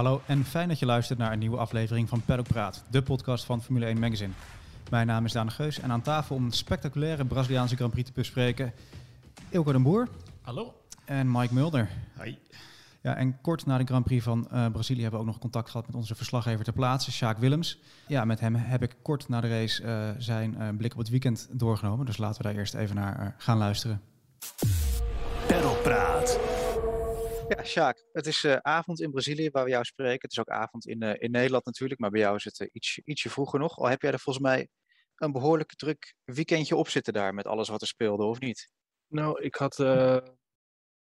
Hallo en fijn dat je luistert naar een nieuwe aflevering van Paddock Praat, de podcast van Formule 1 Magazine. Mijn naam is Daan Geus en aan tafel om een spectaculaire Braziliaanse Grand Prix te bespreken, Ilko den Boer Hallo. en Mike Mulder. Hoi. Ja, en kort na de Grand Prix van eh, Brazilië hebben we ook nog contact gehad met onze verslaggever ter plaatse, Sjaak Willems. Ja, met hem heb ik kort na de race eh, zijn eh, blik op het weekend doorgenomen, dus laten we daar eerst even naar gaan luisteren. Peddelpraat. Ja, Sjaak, het is eh, avond in Brazilië waar we jou spreken. Het is ook avond in, eh, in Nederland natuurlijk, maar bij jou is het eh, iets, ietsje vroeger nog. Al heb jij er volgens mij een behoorlijk druk weekendje op zitten daar met alles wat er speelde, of niet? Nou, ik had,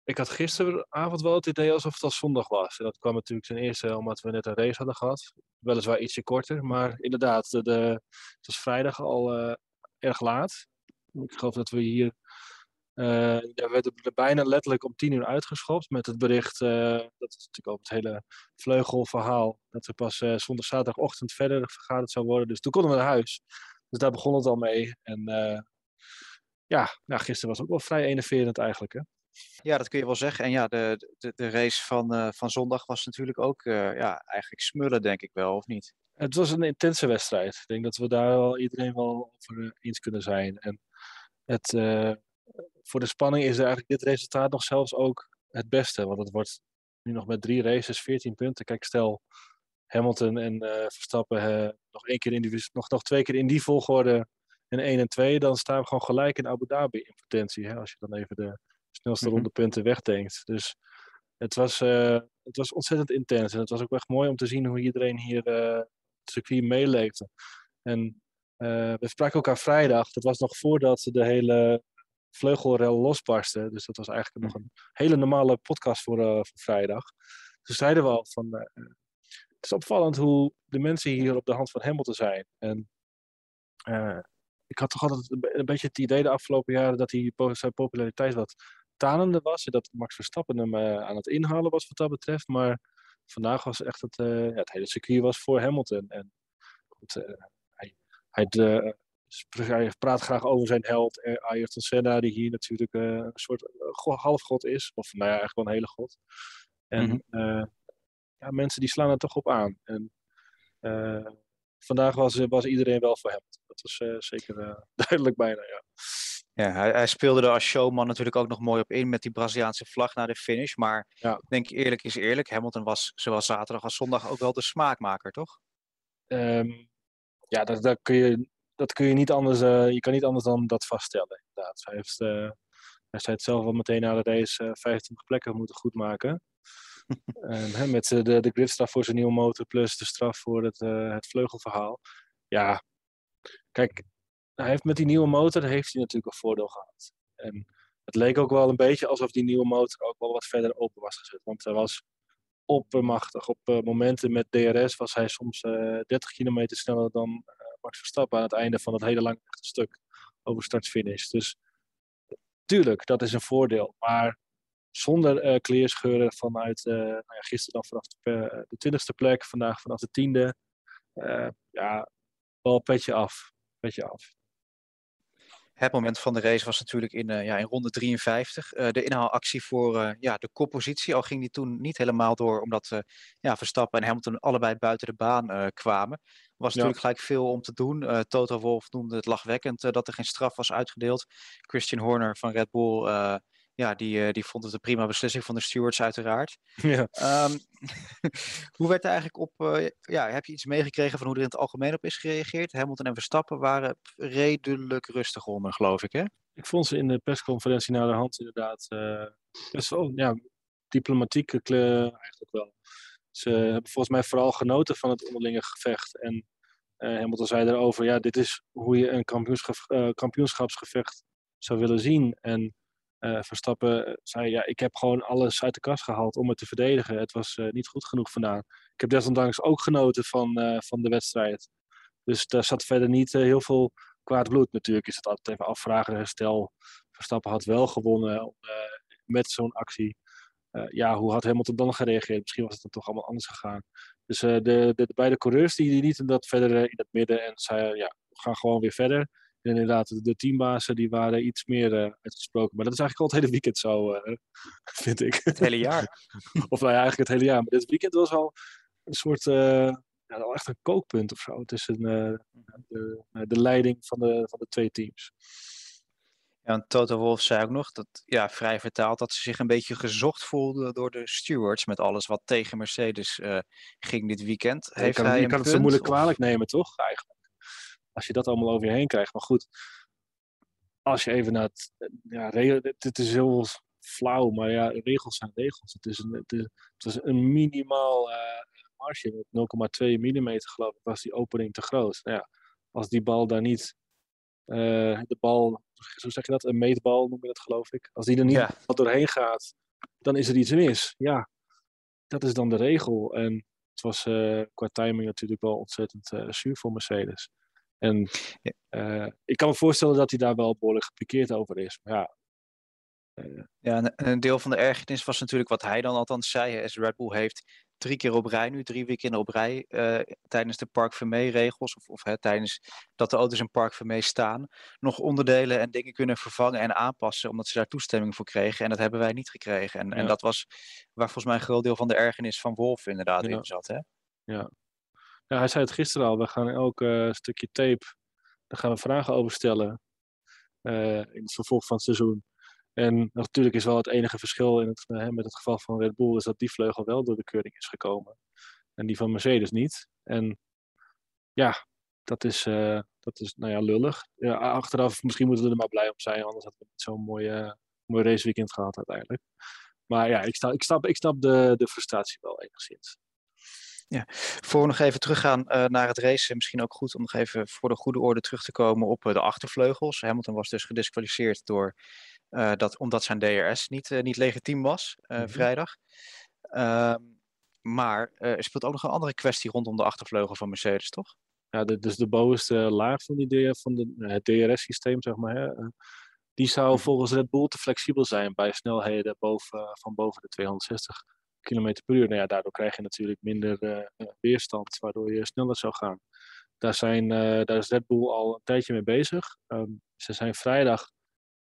ik had gisteravond wel het idee alsof het al zondag was. En dat kwam natuurlijk ten eerste omdat we net een race hadden gehad. Weliswaar ietsje korter, maar inderdaad, de, het was vrijdag al erg laat. Ik geloof dat we hier, eh ja, we werden er bijna letterlijk om tien uur uitgeschopt met het bericht, eh, dat is natuurlijk ook het hele vleugelverhaal, dat er pas eh, zondag, zaterdagochtend verder vergaderd zou worden. Dus toen konden we naar huis. Dus daar begon het al mee. En ja, nou, gisteren was ook wel vrij enerverend eigenlijk. Hè? Ja, dat kun je wel zeggen. En ja, de, de, de race van, van zondag was natuurlijk ook ja, eigenlijk smullen, denk ik wel, of niet? Het was een intense wedstrijd. Ik denk dat we daar wel iedereen wel over eens kunnen zijn. En het, voor de spanning is er eigenlijk dit resultaat nog zelfs ook het beste. Want het wordt nu nog met drie races 14 punten. Kijk, stel Hamilton en eh, Verstappen eh, nog, één keer in die, nog, nog twee keer in die volgorde in 1 en 2. Dan staan we gewoon gelijk in Abu Dhabi in potentie. Hè, als je dan even de snelste Mhm. ronde punten wegdenkt. Dus het was, eh, het was ontzettend intens. En het was ook echt mooi om te zien hoe iedereen hier het circuit meeleefde. En we spraken elkaar vrijdag. Dat was nog voordat de hele vleugelrel losbarstte. Dus dat was eigenlijk nog een hele normale podcast voor, eh, voor vrijdag. Toen zeiden we al van... eh, het is opvallend hoe de mensen hier op de hand van Hamilton zijn. En eh, ik had toch altijd een, be- een beetje het idee de afgelopen jaren dat hij zijn populariteit wat tanende was. En dat Max Verstappen hem aan het inhalen was wat dat betreft. Maar vandaag was echt het, ja, het hele circuit was voor Hamilton. En goed, hij, hij, sp- hij praat graag over zijn held eh, Ayrton Senna, die hier natuurlijk eh, een soort eh, go- halfgod is. Of nou ja, eigenlijk wel een hele god. En Mhm. ja, mensen die slaan er toch op aan. En vandaag was, was iedereen wel voor Hamilton. Dat was zeker duidelijk bijna, ja. Ja, hij, hij speelde er als showman natuurlijk ook nog mooi op in met die Braziliaanse vlag na de finish. Maar Ja. ik denk eerlijk is eerlijk, Hamilton was zowel zaterdag als zondag ook wel de smaakmaker, toch? Ehm, ja, dat, dat, kun je, dat kun je niet anders, eh, je kan niet anders dan dat vaststellen, inderdaad. Hij, heeft, eh, hij zei het zelf al meteen na de race, eh 25 plekken moeten goedmaken. En, hè, met eh, de, de gridstraf voor zijn nieuwe motor plus de straf voor het, eh, het vleugelverhaal. Ja, kijk, hij heeft met die nieuwe motor heeft hij natuurlijk een voordeel gehad. En het leek ook wel een beetje alsof die nieuwe motor ook wel wat verder open was gezet. Want hij was oppermachtig. Op eh, momenten met DRS was hij soms eh 30 kilometer sneller dan eh, Max Verstappen aan het einde van het hele lange stuk over start-finish. Dus tuurlijk, dat is een voordeel. Maar zonder eh kleerscheuren vanuit eh, nou ja, gisteren dan vanaf de, eh, de twintigste plek, vandaag vanaf de tiende. eh, ja, wel petje af. Petje af. Het moment van de race was natuurlijk in, eh, ja, in ronde 53. Eh, de inhaalactie voor eh, ja, de koppositie. Al ging die toen niet helemaal door, omdat ja, Verstappen en Hamilton allebei buiten de baan kwamen. Er was Ja. natuurlijk gelijk veel om te doen. Toto Wolff noemde het lachwekkend dat er geen straf was uitgedeeld. Christian Horner van Red Bull, ja, die, eh, die vond het een prima beslissing van de stewards uiteraard. ja. Ehm, hoe werd er eigenlijk op, eh, ja, heb je iets meegekregen van hoe er in het algemeen op is gereageerd? Hamilton en Verstappen waren redelijk rustig onder, geloof ik, hè? Ik vond ze in de persconferentie naar de hand inderdaad eh, best wel ja, diplomatieke kleur eigenlijk wel. Ze hebben volgens mij vooral genoten van het onderlinge gevecht. En eh Hamilton zei daarover, ja, dit is hoe je een kampioenschap, kampioenschapsgevecht zou willen zien. En eh, Verstappen zei, ja, ik heb gewoon alles uit de kast gehaald om het te verdedigen. Het was eh, niet goed genoeg vandaan. Ik heb desondanks ook genoten van, eh, van de wedstrijd. Dus daar zat verder niet heel veel kwaad bloed. Natuurlijk is het altijd even afvragen. Stel, Verstappen had wel gewonnen met zo'n actie. Ja, hoe had Hamilton dan gereageerd? Misschien was het dan toch allemaal anders gegaan. Dus de, de, de beide coureurs die, die lieten dat verder in het midden en zeiden, ja, we gaan gewoon weer verder. Inderdaad, de, de teambazen die waren iets meer uh, uitgesproken. Maar dat is eigenlijk al het hele weekend zo, uh, vind ik. Het hele jaar. of nou ja, eigenlijk het hele jaar. Maar dit weekend was al een soort, uh, ja, al echt een kookpunt of zo. Tussen de, de leiding van de, van de twee teams. Ja, en Toto Wolff zei ook nog, dat, ja, vrij vertaald, dat ze zich een beetje gezocht voelden door de stewards met alles wat tegen Mercedes ging dit weekend. Heeft je kan, hij je kan het zo moeilijk kwalijk nemen, toch? Eigenlijk. Als je dat allemaal over je heen krijgt. Maar goed, als je even naar het... Ja, het is heel flauw, maar ja, regels zijn regels. Het is een, het is, het is een minimaal uh, marge, 0,2 mm geloof ik, was die opening te groot. Nou ja, als die bal daar niet uh, de bal, zo zeg je dat, een meetbal noem je dat geloof ik. Als die er niet ja. doorheen gaat, dan is er iets mis. Ja, dat is dan de regel. En het was uh, qua timing natuurlijk wel ontzettend uh, zuur voor Mercedes. En ik kan me voorstellen dat hij daar wel behoorlijk gepikeerd over is. Maar ja, ja, een deel van de ergernis was natuurlijk wat hij dan althans zei. Als Red Bull heeft drie keer op rij nu, drie weekenden op rij, uh, tijdens de Park Vermee regels, of, of hè, tijdens dat de auto's in Park Vermee staan, nog onderdelen en dingen kunnen vervangen en aanpassen, omdat ze daar toestemming voor kregen. En dat hebben wij niet gekregen. En, ja. en dat was waar volgens mij een groot deel van de ergernis van Wolf inderdaad ja. in zat. Hè? Ja. Ja, hij zei het gisteren al, we gaan elk uh, stukje tape, daar gaan we vragen over stellen uh, in het vervolg van het seizoen. En natuurlijk is wel het enige verschil in het, hè, met het geval van Red Bull is dat die vleugel wel door de keuring is gekomen. En die van Mercedes niet. En ja, dat is, dat is nou ja, lullig. Achteraf, misschien moeten we er maar blij om zijn, anders hadden we niet zo'n mooi, uh, mooi raceweekend gehad uiteindelijk. Maar ja, ik, ik, snap, ik snap de, de frustratie wel enigszins. Ja, voor we nog even teruggaan uh, naar het racen, misschien ook goed om nog even voor de goede orde terug te komen op de achtervleugels. Hamilton was dus gedisqualificeerd door uh, dat, omdat zijn DRS niet, niet legitiem was mm -hmm. vrijdag. Ehm, maar er speelt ook nog een andere kwestie rondom de achtervleugel van Mercedes, toch? Ja, de, dus de bovenste laag van, die, van de, het DRS-systeem, zeg maar. Hè, die zou volgens Red Bull te flexibel zijn bij snelheden boven, van boven de 260 km per uur. Nou ja, daardoor krijg je natuurlijk minder weerstand, waardoor je sneller zou gaan. Daar, zijn, daar is Red Bull al een tijdje mee bezig. Um, ze zijn vrijdag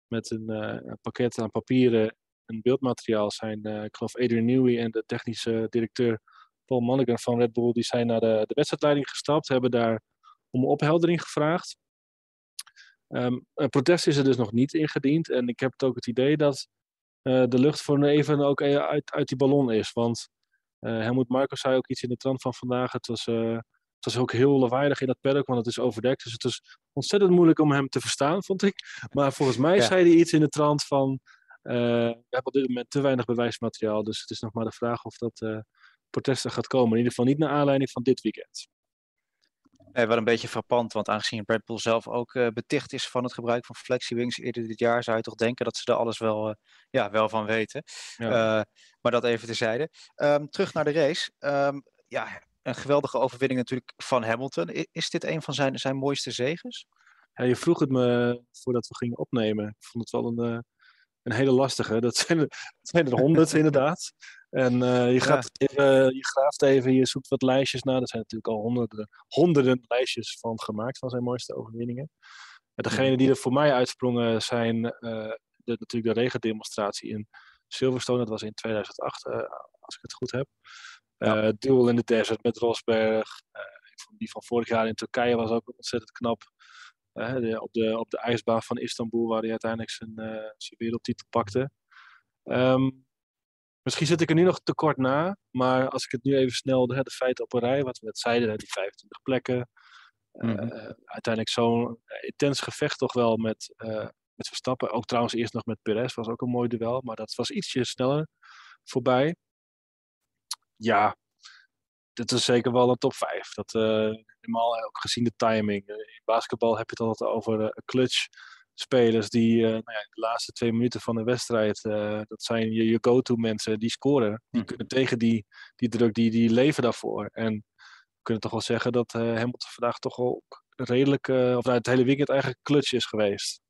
met een, pakket aan papieren en beeldmateriaal zijn, ik geloof Adrian Newey en de technische directeur Paul Monaghan van Red Bull, die zijn naar de, de wedstrijdleiding gestapt, hebben daar om opheldering gevraagd. Um, een protest is er dus nog niet ingediend en ik heb het ook het idee dat de lucht voor even ook uit, uit die ballon is. Want Helmoet Marcos zei ook iets in de trant van vandaag. Het was het was ook heel lawaaiig in dat paddock, want het is overdekt. Dus het is ontzettend moeilijk om hem te verstaan, vond ik. Maar volgens mij ja. zei hij iets in de trant van... Uh, we hebben op dit moment te weinig bewijsmateriaal. Dus het is nog maar de vraag of dat uh, protesten gaat komen. In ieder geval niet naar aanleiding van dit weekend. Nee, wel een beetje frappant, want aangezien Red Bull zelf ook uh, beticht is van het gebruik van FlexiWings eerder dit jaar, zou je toch denken dat ze er alles wel, uh, ja, wel van weten. Ja. Uh, maar dat even terzijde. Um, terug naar de race. Um, ja, een geweldige overwinning natuurlijk van Hamilton. Is dit een van zijn, zijn mooiste zegens? Ja, je vroeg het me voordat we gingen opnemen. Ik vond het wel een, een hele lastige. Dat zijn dat zijn er honderd inderdaad. En uh, je, gaat ja. even, je graaft even, je zoekt wat lijstjes na. Er zijn natuurlijk al honderden, honderden lijstjes van gemaakt van zijn mooiste overwinningen. En degene die er voor mij uitsprongen zijn uh, de, natuurlijk de regendemonstratie in Silverstone. Dat was in 2008, als ik het goed heb. Ja. Duel in de desert met Rosberg. Die van vorig jaar in Turkije was ook ontzettend knap. De, op, de, op de ijsbaan van Istanbul, waar hij uiteindelijk zijn, zijn wereldtitel pakte. Um, misschien zit ik er nu nog te kort na, maar als ik het nu even snel, de, de feiten op een rij, wat we net zeiden, die 25 plekken. Mm -hmm. uiteindelijk zo'n intens gevecht toch wel met, met Verstappen. Ook trouwens eerst nog met Perez, was ook een mooi duel, maar dat was ietsje sneller voorbij ja, dit is zeker wel een top 5. Dat, uh, helemaal ook gezien de timing. In basketbal heb je het altijd over uh, clutch spelers die nou ja, de laatste twee minuten van de wedstrijd, dat zijn je, je go-to mensen, die scoren. Die hm. kunnen tegen die, die druk, die, die leven daarvoor. En we kunnen toch wel zeggen dat Hamilton vandaag toch wel redelijk, of nou, het hele weekend eigenlijk clutch is geweest.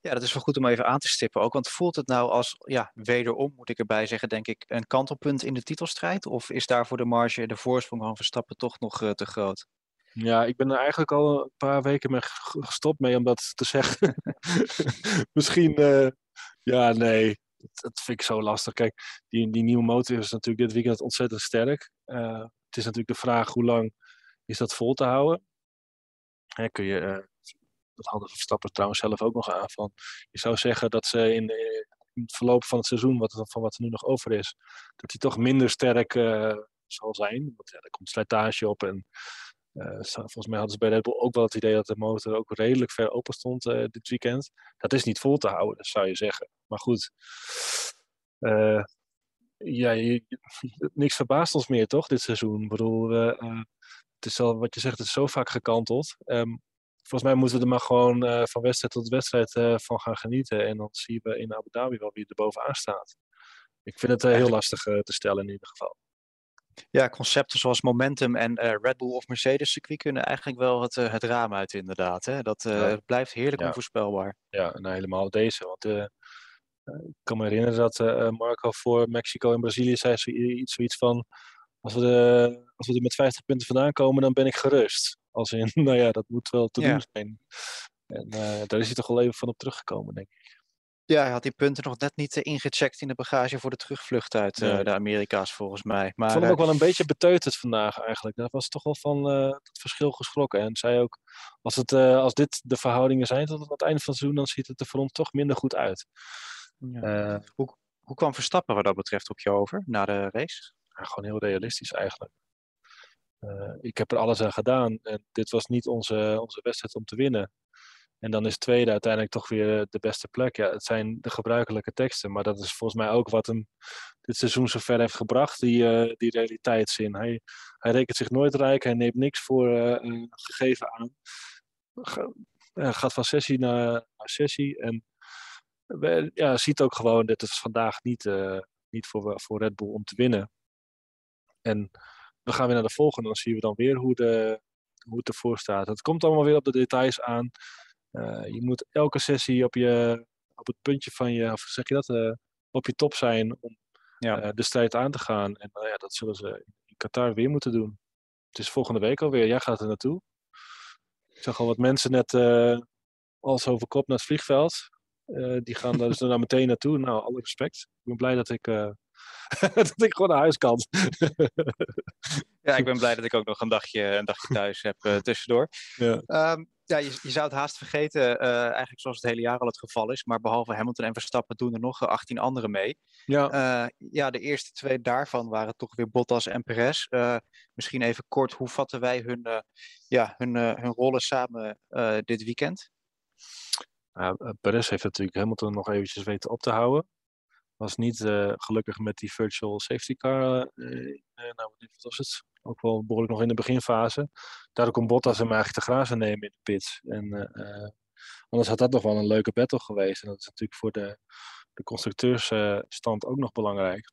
Ja, dat is wel goed om even aan te stippen ook. Want voelt het nou als, ja, wederom moet ik erbij zeggen, denk ik, een kantelpunt in de titelstrijd? Of is daarvoor de marge, de voorsprong van Verstappen toch nog uh, te groot? Ja, ik ben er eigenlijk al een paar weken mee gestopt mee om dat te zeggen. Misschien, uh, ja, nee, dat, vind ik zo lastig. Kijk, die, die nieuwe motor is natuurlijk dit weekend ontzettend sterk. Uh, het is natuurlijk de vraag hoe lang is dat vol te houden. Hè, kun je, uh, dat hadden Verstappen trouwens zelf ook nog aan van. Je zou zeggen dat ze in, in het verloop van het seizoen, wat, van wat er nu nog over is, dat hij toch minder sterk zal zijn. Want ja, er komt slijtage op en volgens mij hadden ze bij Red Bull ook wel het idee dat de motor ook redelijk ver open stond uh, dit weekend. Dat is niet vol te houden, zou je zeggen. Maar goed, uh, ja, je, niks verbaast ons meer toch dit seizoen. Ik bedoel, het is al wat je zegt, het is zo vaak gekanteld. Um, volgens mij moeten we er maar gewoon van wedstrijd tot wedstrijd van gaan genieten. En dan zien we in Abu Dhabi wel wie er bovenaan staat. Ik vind het heel lastig te stellen in ieder geval. Ja, concepten zoals Momentum en uh, Red Bull of Mercedes circuit kunnen eigenlijk wel het, uh, het raam uit inderdaad. Hè? Dat uh, blijft heerlijk ja. onvoorspelbaar. Ja, nou helemaal deze. Want ik kan me herinneren dat Marco voor Mexico en Brazilië zei zoiets, zoiets van... Als we, de, als we er met 50 punten vandaan komen, dan ben ik gerust. Als in, nou ja, dat moet wel te ja. doen zijn. En daar is hij toch wel even van op teruggekomen, denk ik. Ja, hij had die punten nog net niet uh, ingecheckt in de bagage voor de terugvlucht uit uh, de Amerika's, volgens mij. Maar, ik vond hem ook wel een beetje beteuterd vandaag eigenlijk. Dat was toch wel van uh, het verschil geschrokken. En zei ook, als, het, als dit de verhoudingen zijn tot het einde van het seizoen, dan ziet het er voor ons toch minder goed uit. Ja. hoe, hoe kwam Verstappen wat dat betreft op je over, na de race? Ja, gewoon heel realistisch eigenlijk. ik heb er alles aan gedaan en dit was niet onze, onze wedstrijd om te winnen. En dan is tweede uiteindelijk toch weer de beste plek. Ja, het zijn de gebruikelijke teksten, maar dat is volgens mij ook wat hem dit seizoen zo ver heeft gebracht, die, uh, die realiteitszin. Hij, hij rekent zich nooit rijk, hij neemt niks voor uh, gegeven aan. Ga, gaat van sessie naar, naar sessie en ja, ziet ook gewoon, dit is vandaag niet, niet voor, voor Red Bull om te winnen. En we gaan weer naar de volgende, dan zien we dan weer hoe, de, hoe het ervoor staat. Het komt allemaal weer op de details aan. Uh, je moet elke sessie op, je, op het puntje van je, of zeg je dat, uh, op je top zijn om ja. uh, de strijd aan te gaan. En ja, dat zullen ze in Qatar weer moeten doen. Het is volgende week alweer. Jij gaat er naartoe. Ik zag al wat mensen net als over kop naar het vliegveld. die gaan daar dus daar meteen naartoe. Nou, alle respect. Ik ben blij dat ik, dat ik gewoon naar huis kan. ja, ik ben blij dat ik ook nog een dagje, een dagje thuis heb tussendoor. Ja. Um, ja, je, je, zou het haast vergeten, uh, eigenlijk zoals het hele jaar al het geval is. Maar behalve Hamilton en Verstappen doen er nog 18 anderen mee. Ja. Uh, ja, de eerste twee daarvan waren toch weer Bottas en Perez. Uh, misschien even kort, hoe vatten wij hun, ja, hun, hun rollen samen dit weekend? Perez heeft natuurlijk Hamilton nog eventjes weten op te houden. Was niet gelukkig met die virtual safety car. nou, wat was het? Ook wel behoorlijk nog in de beginfase. Daardoor kon Bottas hem eigenlijk te grazen nemen in de pits. En uh, anders had dat nog wel een leuke battle geweest. En dat is natuurlijk voor de, de constructeursstand ook nog belangrijk.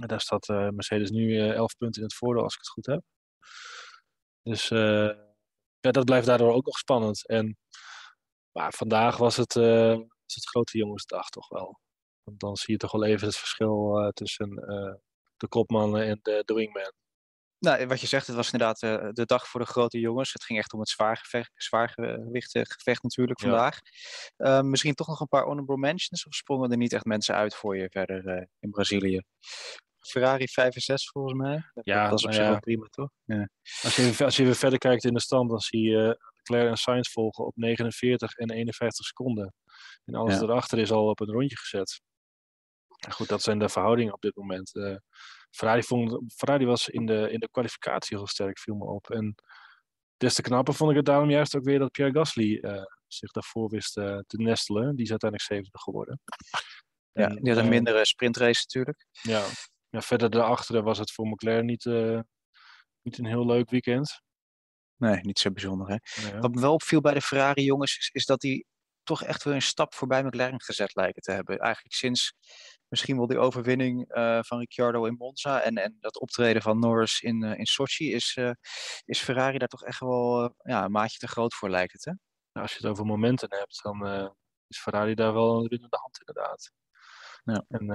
En daar staat uh, Mercedes nu 11 punten in het voordeel, als ik het goed heb. Dus ja, dat blijft daardoor ook nog spannend. En maar vandaag was het, was het grote jongensdag toch wel. Want dan zie je toch wel even het verschil tussen de kopman en de, de wingman. Nou, wat je zegt, het was inderdaad uh, de dag voor de grote jongens. Het ging echt om het zwaargevecht, zwaargewicht natuurlijk vandaag. Uh, misschien toch nog een paar honorable mentions of sprongen er niet echt mensen uit voor je verder uh, in Brazilië? Ferrari 5 en 6 volgens mij. Ja, dat is op zich wel prima toch? Ja. Als, je, als je weer verder kijkt in de stand, dan zie je Leclerc en Sainz volgen op 49 en 51 seconden. En alles erachter is al op een rondje gezet. Goed, dat zijn de verhoudingen op dit moment. Ferrari, vond, Ferrari was in de, in de kwalificatie heel sterk, viel me op. En des te knapper vond ik het daarom juist ook weer dat Pierre Gasly uh, zich daarvoor wist uh, te nestelen. Die is uiteindelijk zevende geworden. Ja, en, die had een uh, mindere sprintrace natuurlijk. Ja. ja, verder daarachter was het voor McLaren niet, niet een heel leuk weekend. Nee, niet zo bijzonder. Hè? Ja. Wat me wel opviel bij de Ferrari jongens is, is dat die toch echt weer een stap voorbij McLaren gezet lijken te hebben. Eigenlijk sinds misschien wel die overwinning uh, van Ricciardo in Monza en, en dat optreden van Norris in, uh, in Sochi, is, uh, is Ferrari daar toch echt wel ja, een maatje te groot voor, lijkt het. Hè? Nou, als je het over momenten hebt, dan is Ferrari daar wel een winnende hand inderdaad. Ja. En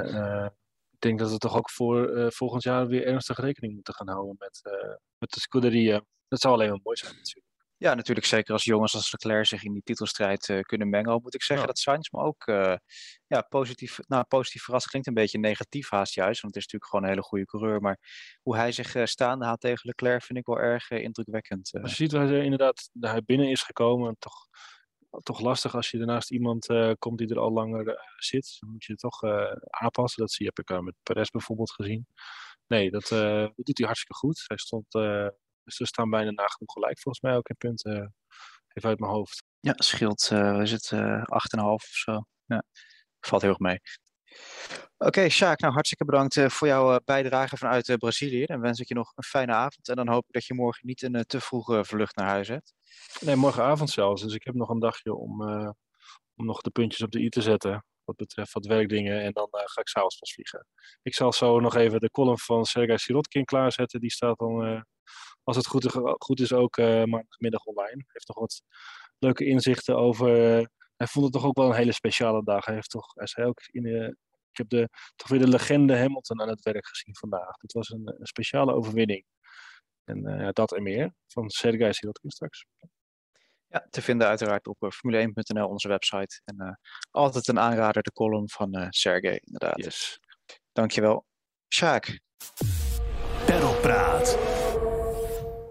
ik denk dat we toch ook voor volgend jaar weer ernstig rekening moeten gaan houden met, met de scuderia. Dat zou alleen maar mooi zijn natuurlijk. Ja, natuurlijk zeker als jongens als Leclerc zich in die titelstrijd uh, kunnen mengen. Moet ik zeggen Ja. dat Sainz me ook uh, ja, positief, nou, positief verrast. Klinkt een beetje negatief haast juist, want het is natuurlijk gewoon een hele goede coureur. Maar hoe hij zich uh, staande houdt tegen Leclerc vind ik wel erg indrukwekkend. Je ziet waar hij inderdaad hij binnen is gekomen, toch, toch lastig als je daarnaast iemand komt die er al langer zit. Dan moet je het toch aanpassen. Dat zie je, heb ik met Perez bijvoorbeeld gezien. Nee, dat, dat doet hij hartstikke goed. Hij stond dus ze staan bijna nagenoeg gelijk, volgens mij ook in punten. Uh, even uit mijn hoofd. Ja, scheelt, uh, is het, uh, 8,5 of zo. Ja, valt heel erg mee. Oké, okay, Sjaak, nou hartstikke bedankt uh, voor jouw bijdrage vanuit uh, Brazilië. Dan wens ik je nog een fijne avond. En dan hoop ik dat je morgen niet een te vroege vlucht naar huis hebt. Nee, morgenavond zelfs. Dus ik heb nog een dagje om, om nog de puntjes op de i te zetten. Wat betreft wat werkdingen. En dan ga ik s'avonds pas vliegen. Ik zal zo nog even de column van Sergei Sirotkin klaarzetten. Die staat dan als het goed, goed is, ook uh, maandagmiddag online. Hij heeft toch wat leuke inzichten over. Uh, hij vond het toch ook wel een hele speciale dag. Hij heeft toch, hij zei ook in de, ik heb de, toch weer de legende Hamilton aan het werk gezien vandaag. Het was een, een speciale overwinning. En uh, dat en meer van Sergei Sirotkin straks. Ja, te vinden uiteraard op formule1.nl, onze website. En altijd een aanrader, de column van Sergei, inderdaad. Yes. Dankjewel. Sjaak. Perlpraat.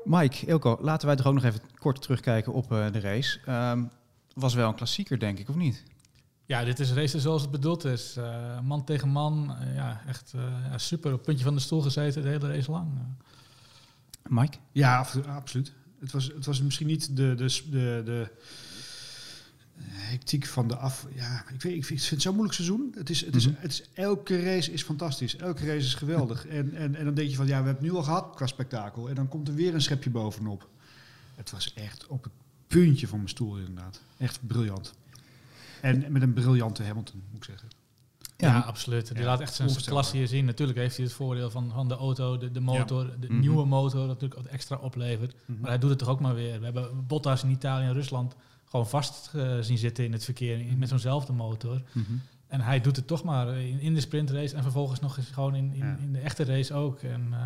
Mike, Ilko, laten wij toch ook nog even kort terugkijken op uh, de race. Um, was wel een klassieker, denk ik, of niet? Ja, dit is racen zoals het bedoeld is. Uh, man tegen man. Uh, ja, echt ja, super. Op het puntje van de stoel gezeten de hele race lang. Mike? Ja, absoluut. Het was, het was misschien niet de, de, de, de hectiek van de af. Ja, ik, weet, ik vind het zo'n moeilijk seizoen. Het is, het is, Mhm. het is, elke race is fantastisch. Elke race is geweldig. en, en, en dan denk je van, ja, we hebben het nu al gehad qua spektakel. En dan komt er weer een schepje bovenop. Het was echt op het puntje van mijn stoel inderdaad. Echt briljant. En met een briljante Hamilton, moet ik zeggen. Ja, Ja. absoluut. Die Ja, laat echt zijn klasse hier zien. Natuurlijk heeft hij het voordeel van, van de auto, de, de motor, de Mhm. nieuwe motor, dat natuurlijk wat extra oplevert. Mhm. Maar hij doet het toch ook maar weer. We hebben Bottas in Italië en Rusland gewoon vast eh, zien zitten in het verkeer in- met zo'nzelfde motor. Mhm. En hij doet het toch maar in, in de sprintrace en vervolgens nog eens gewoon in, in, Ja. in de echte race ook. En, eh,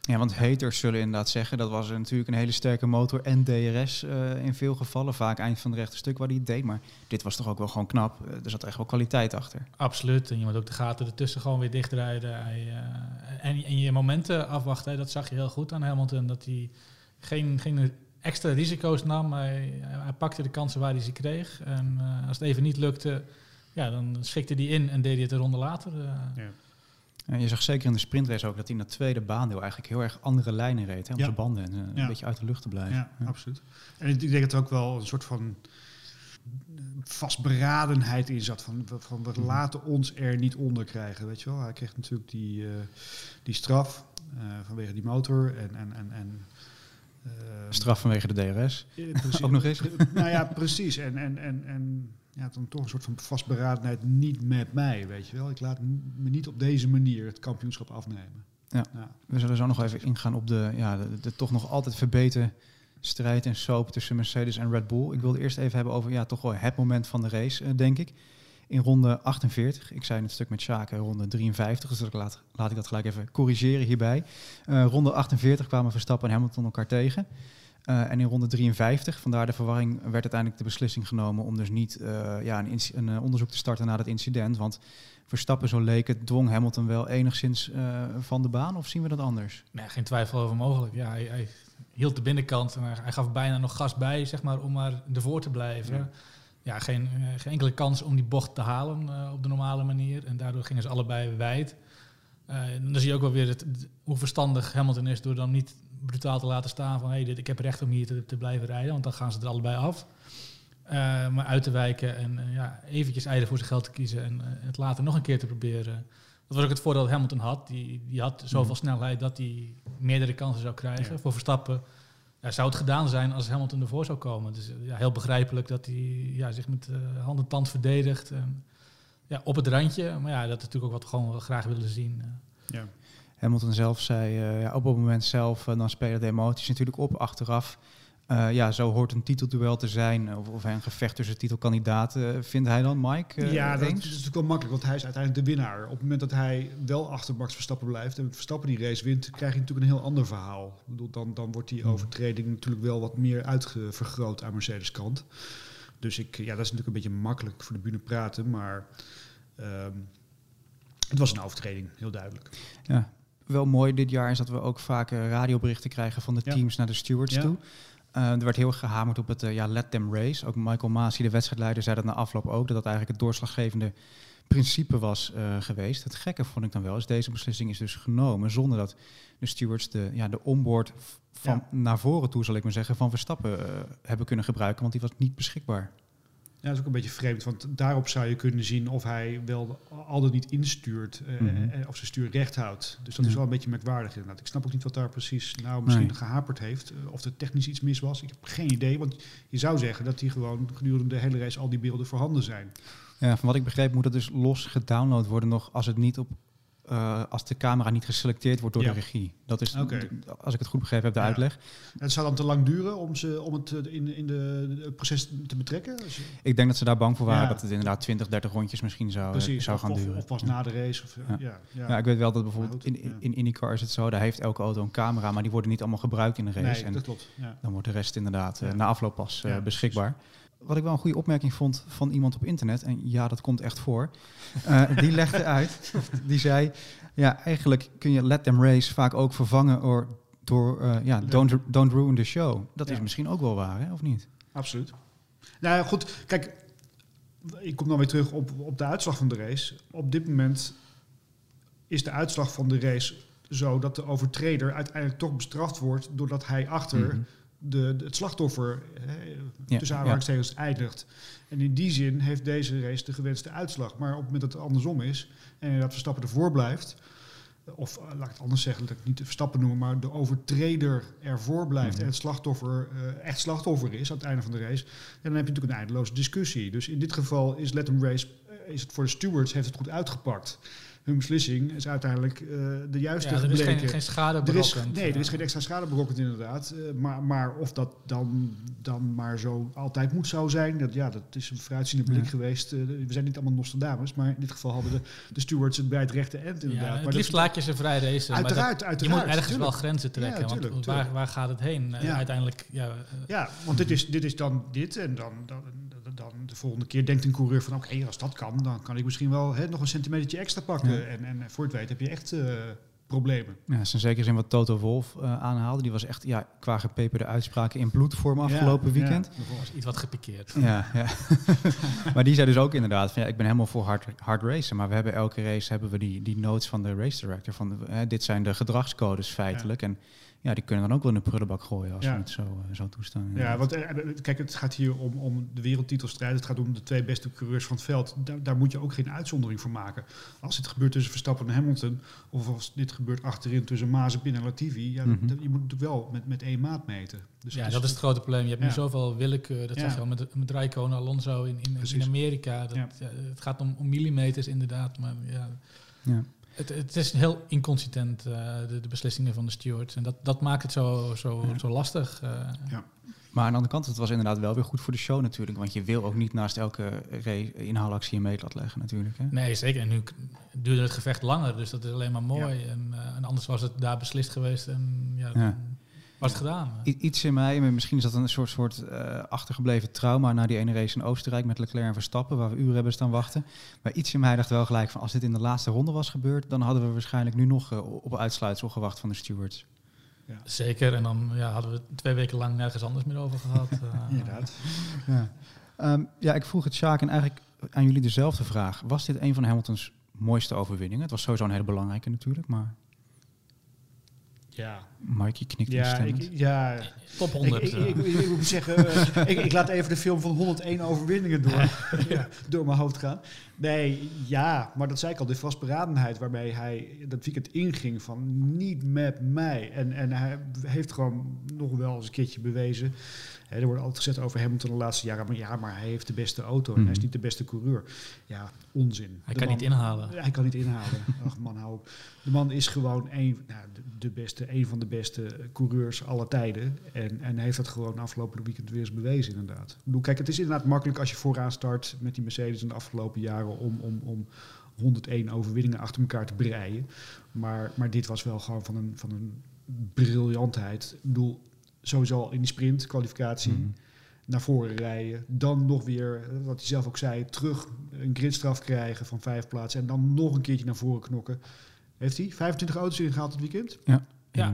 Ja, want haters zullen inderdaad zeggen dat was natuurlijk een hele sterke motor en DRS eh, in veel gevallen. Vaak eind van het rechte stuk waar hij het deed. Maar dit was toch ook wel gewoon knap. Er zat echt wel kwaliteit achter. Absoluut. En je moet ook de gaten ertussen gewoon weer dichtrijden. Hij, eh, en, en je momenten afwachten, dat zag je heel goed aan Hamilton. Dat hij geen, geen extra risico's nam. Hij, hij pakte de kansen waar hij ze kreeg. En eh, als het even niet lukte, ja, dan schikte hij in en deed hij het een ronde later. eh. En je zag zeker in de sprintrace ook dat hij in dat tweede baandeel eigenlijk heel erg andere lijnen reed. Hè, om Ja. zijn banden en, eh, Ja. een beetje uit de lucht te blijven. Ja, absoluut. En ik denk dat er ook wel een soort van vastberadenheid in zat. Van, van we laten ons er niet onder krijgen. Weet je wel? Hij kreeg natuurlijk die, eh, die straf eh, vanwege die motor. En, en, en, en, Straf vanwege de DRS. eh, precies. Ook nog eens. nou ja, precies. En, en, en, en ja, dan toch een soort van vastberadenheid niet met mij, weet je wel. Ik laat me niet op deze manier het kampioenschap afnemen. Ja. Ja. We zullen zo nog even ingaan op de, ja, de, de toch nog altijd verbeterde strijd en soap tussen Mercedes en Red Bull. Ik wilde eerst even hebben over ja, toch wel het moment van de race, eh, denk ik. In ronde 48, ik zei in het stuk met Sjaken ronde 53, dus ik laat, laat ik dat gelijk even corrigeren hierbij. Eh, ronde 48 kwamen Verstappen en Hamilton elkaar tegen. Eh, en in ronde 53, vandaar de verwarring, werd uiteindelijk de beslissing genomen om dus niet eh, ja, een, een onderzoek te starten na dat incident. Want Verstappen, zo leek het, dwong Hamilton wel enigszins van de baan. Of zien we dat anders? Nee, geen twijfel over mogelijk. Ja, hij, hij hield de binnenkant en hij, hij gaf bijna nog gas bij, zeg maar, om maar ervoor te blijven. Ja. Ja, geen, eh, geen enkele kans om die bocht te halen eh, op de normale manier. En daardoor gingen ze allebei wijd. Eh, dan zie je ook wel weer het, hoe verstandig Hamilton is door dan niet brutaal te laten staan van hey, dit, ik heb recht om hier te, te blijven rijden, want dan gaan ze er allebei af. Maar uit te wijken en ja, eventjes eieren voor zijn geld te kiezen en het later nog een keer te proberen. Dat was ook het voordeel dat Hamilton had. Die, die had zoveel Mhm. snelheid dat hij meerdere kansen zou krijgen. Ja. Voor Verstappen ja, zou het gedaan zijn als Hamilton ervoor zou komen. Dus ja, heel begrijpelijk dat hij ja, zich met eh, hand en tand verdedigt. En, ja, op het randje. Maar ja, dat is natuurlijk ook wat we gewoon graag willen zien. eh. Ja. Hamilton zelf zei, eh, ja, op het moment zelf, eh, dan spelen de emoties natuurlijk op achteraf. Eh, ja, zo hoort een titelduel te zijn. Of, of een gevecht tussen titelkandidaten, vindt hij dan, Mike? eh, ja, dat eens? is natuurlijk wel makkelijk, want hij is uiteindelijk de winnaar. Op het moment dat hij wel achter Max Verstappen blijft en Verstappen die race wint, krijg je natuurlijk een heel ander verhaal. Ik bedoel, dan, dan wordt die Hmm. overtreding natuurlijk wel wat meer uitvergroot aan Mercedes kant. Dus ik, ja, dat is natuurlijk een beetje makkelijk voor de bühne praten, maar ehm, het was een overtreding, heel duidelijk. Ja. Wel mooi dit jaar is dat we ook vaak eh, radioberichten krijgen van de Ja. teams naar de stewards Ja. toe. Eh, er werd heel erg gehamerd op het eh, ja, let them race. Ook Michael Masi, de wedstrijdleider, zei dat na afloop ook. Dat dat eigenlijk het doorslaggevende principe was eh, geweest. Het gekke vond ik dan wel is, deze beslissing is dus genomen zonder dat de stewards de, ja, de onboard van naar voren toe, zal ik maar zeggen, van Verstappen hebben kunnen gebruiken. Want die was niet beschikbaar. Ja, dat is ook een beetje vreemd, want daarop zou je kunnen zien of hij wel al dan niet instuurt eh, Mhm. eh, of zijn stuur recht houdt. Dus dat is wel een beetje merkwaardig inderdaad. Ik snap ook niet wat daar precies nou misschien Nee. gehaperd heeft, eh, of er technisch iets mis was. Ik heb geen idee, want je zou zeggen dat die gewoon gedurende de hele race al die beelden voorhanden zijn. Ja, van wat ik begreep moet het dus los gedownload worden nog als het niet op eh, als de camera niet geselecteerd wordt door Ja. de regie. Dat is, als ik het goed begrepen heb, de Ja. uitleg. Het zou dan te lang duren om, ze, om het eh, in, in de, het proces te betrekken. Ik denk dat ze daar bang voor waren Ja. dat het inderdaad 20, 30 rondjes misschien zou, eh, precies, zou gaan of, duren. of pas na de race. Of, Ja. ja. Ik weet wel dat bijvoorbeeld in, ja. in IndyCar is het zo, daar heeft elke auto een camera, maar die worden niet allemaal gebruikt in de race. nee, en dat klopt. Ja. dan wordt de rest inderdaad na afloop pas beschikbaar. Wat ik wel een goede opmerking vond van iemand op internet, en ja, dat komt echt voor, eh, die legde uit, die zei, ja, eigenlijk kun je Let Them Race vaak ook vervangen door, door eh, ja, don't, don't Ruin the Show. Dat is misschien ook wel waar, hè, of niet? Absoluut. Nou goed, kijk, ik kom dan weer terug op, op de uitslag van de race. Op dit moment is de uitslag van de race zo dat de overtreder uiteindelijk toch bestraft wordt doordat hij achter Mhm. De, de- het slachtoffer hè, Ja, tussen aanhalingstekens eindigt. En in die zin heeft deze race de gewenste uitslag. Maar op het moment dat het andersom is en inderdaad Verstappen ervoor blijft, of eh, laat ik het anders zeggen, dat ik het niet de Verstappen noemen, maar de overtreder ervoor blijft Mhm. en het slachtoffer eh, echt slachtoffer is aan het einde van de race, dan heb je natuurlijk een eindeloze discussie. Dus in dit geval is Let 'em Race, eh, is het voor de stewards, heeft het goed uitgepakt. Hun beslissing is uiteindelijk eh, de juiste Ja, er is geen, geen schade Er berokkend. nee, er is geen extra schade berokkend inderdaad. Eh, maar, maar of dat dan, dan maar zo altijd moet zo zijn, dat, ja, dat is een vooruitziende blik Ja. geweest. Eh, we zijn niet allemaal Nostradamus, maar in dit geval hadden de, de stewards het bij het rechte end inderdaad. Ja, maar het liefst laat je ze vrij racen. maar Uiteraard, dat- uiteraard. Je moet ergens tuurlijk. wel grenzen trekken. Ja, want tuurlijk, waar, waar gaat het heen? Ja. Uiteindelijk, ja, Ja, want dit is, dit is dan dit en dan, dan, dan, de volgende keer denkt een coureur van oké, als dat kan, dan kan ik misschien wel hè, nog een centimetertje extra pakken. Ja. En, en voor het weet heb je echt eh, problemen. Ja, dat is in zekere zin wat Toto Wolf eh, aanhaalde. Die was echt ja, qua gepeperde uitspraken in bloedvorm afgelopen Ja, weekend. ja, was iets wat gepikeerd. Ja, ja. maar die zei dus ook inderdaad van ja, ik ben helemaal voor hard, hard racen. Maar we hebben elke race hebben we die, die notes van de race director. Van hè, dit zijn de gedragscodes feitelijk. En ja, die kunnen dan ook wel in de prullenbak gooien als Ja. we het zo, eh, zo toestaan. Ja, want eh, eh, kijk, het gaat hier om, om de wereldtitelstrijd. Het gaat om de twee beste coureurs van het veld. Daar, daar moet je ook geen uitzondering voor maken. Als dit gebeurt tussen Verstappen en Hamilton, of als dit gebeurt achterin tussen Mazepin en Latifi, ja, Mhm. dat- je moet natuurlijk wel met, met één maat meten. Dus ja, het dat is het grote probleem. Je hebt Ja. nu zoveel willekeur. Dat Ja. zag je al met, met Raikkonen, Alonso in, in, in Amerika. Dat, Ja. ja, het gaat om, om millimeters inderdaad. Maar ja, Ja. Het, het is heel inconsistent, eh, de, de beslissingen van de stewards. En dat, dat maakt het zo, zo, Ja. zo lastig. eh. Maar aan de andere kant, het was inderdaad wel weer goed voor de show natuurlijk. Want je wil ook niet naast elke inhaalactie een meetlat leggen natuurlijk. Hè? Nee, zeker. En nu duurde het gevecht langer, dus dat is alleen maar mooi. En, eh, en anders was het daar beslist geweest en ja, Ja. het gedaan. I- iets in mij, maar misschien is dat een soort, soort eh, achtergebleven trauma na die ene race in Oostenrijk met Leclerc en Verstappen, waar we uren hebben staan wachten. Maar iets in mij dacht wel gelijk van als dit in de laatste ronde was gebeurd, dan hadden we waarschijnlijk nu nog eh, op uitsluitsel gewacht van de stewards. Zeker. En dan ja, hadden we twee weken lang nergens anders meer over gehad. eh. Inderdaad. Ja. Ehm, ja, ik vroeg het Sjaak en eigenlijk aan jullie dezelfde vraag. Was dit een van Hamiltons mooiste overwinningen? Het was sowieso een hele belangrijke natuurlijk, maar Ja, Mikey knikt ja, instemmend. ik, ja. Top Ik, 100. ik, ik, ik, ik moet zeggen, eh, ik, ik laat even de film van 101 overwinningen door, ja, door mijn hoofd gaan. Nee, ja, maar dat zei ik al, de vastberadenheid waarmee hij dat weekend inging van niet met mij. En, en hij heeft gewoon nog wel eens een keertje bewezen. Er wordt altijd gezegd over Hamilton de laatste jaren, maar ja, maar hij heeft de beste auto en hij is Mhm. niet de beste coureur. Ja, onzin. Hij De kan man- niet inhalen. Hij kan niet inhalen. Ach man, hou op. De man is gewoon een, nou, de, beste, een van de beste coureurs aller tijden. En, en heeft dat gewoon afgelopen weekend weer eens bewezen, inderdaad. Ik bedoel, kijk, het is inderdaad makkelijk als je vooraan start met die Mercedes in de afgelopen jaren om, om, om 101 overwinningen achter elkaar te breien. Maar, maar dit was wel gewoon van een, van een briljantheid. Ik bedoel, sowieso al in die sprint, kwalificatie Mhm. naar voren rijden. Dan nog weer, wat hij zelf ook zei, terug een gridstraf krijgen van vijf plaatsen. En dan nog een keertje naar voren knokken. Heeft hij 25 auto's ingehaald het weekend? Ja. Ja.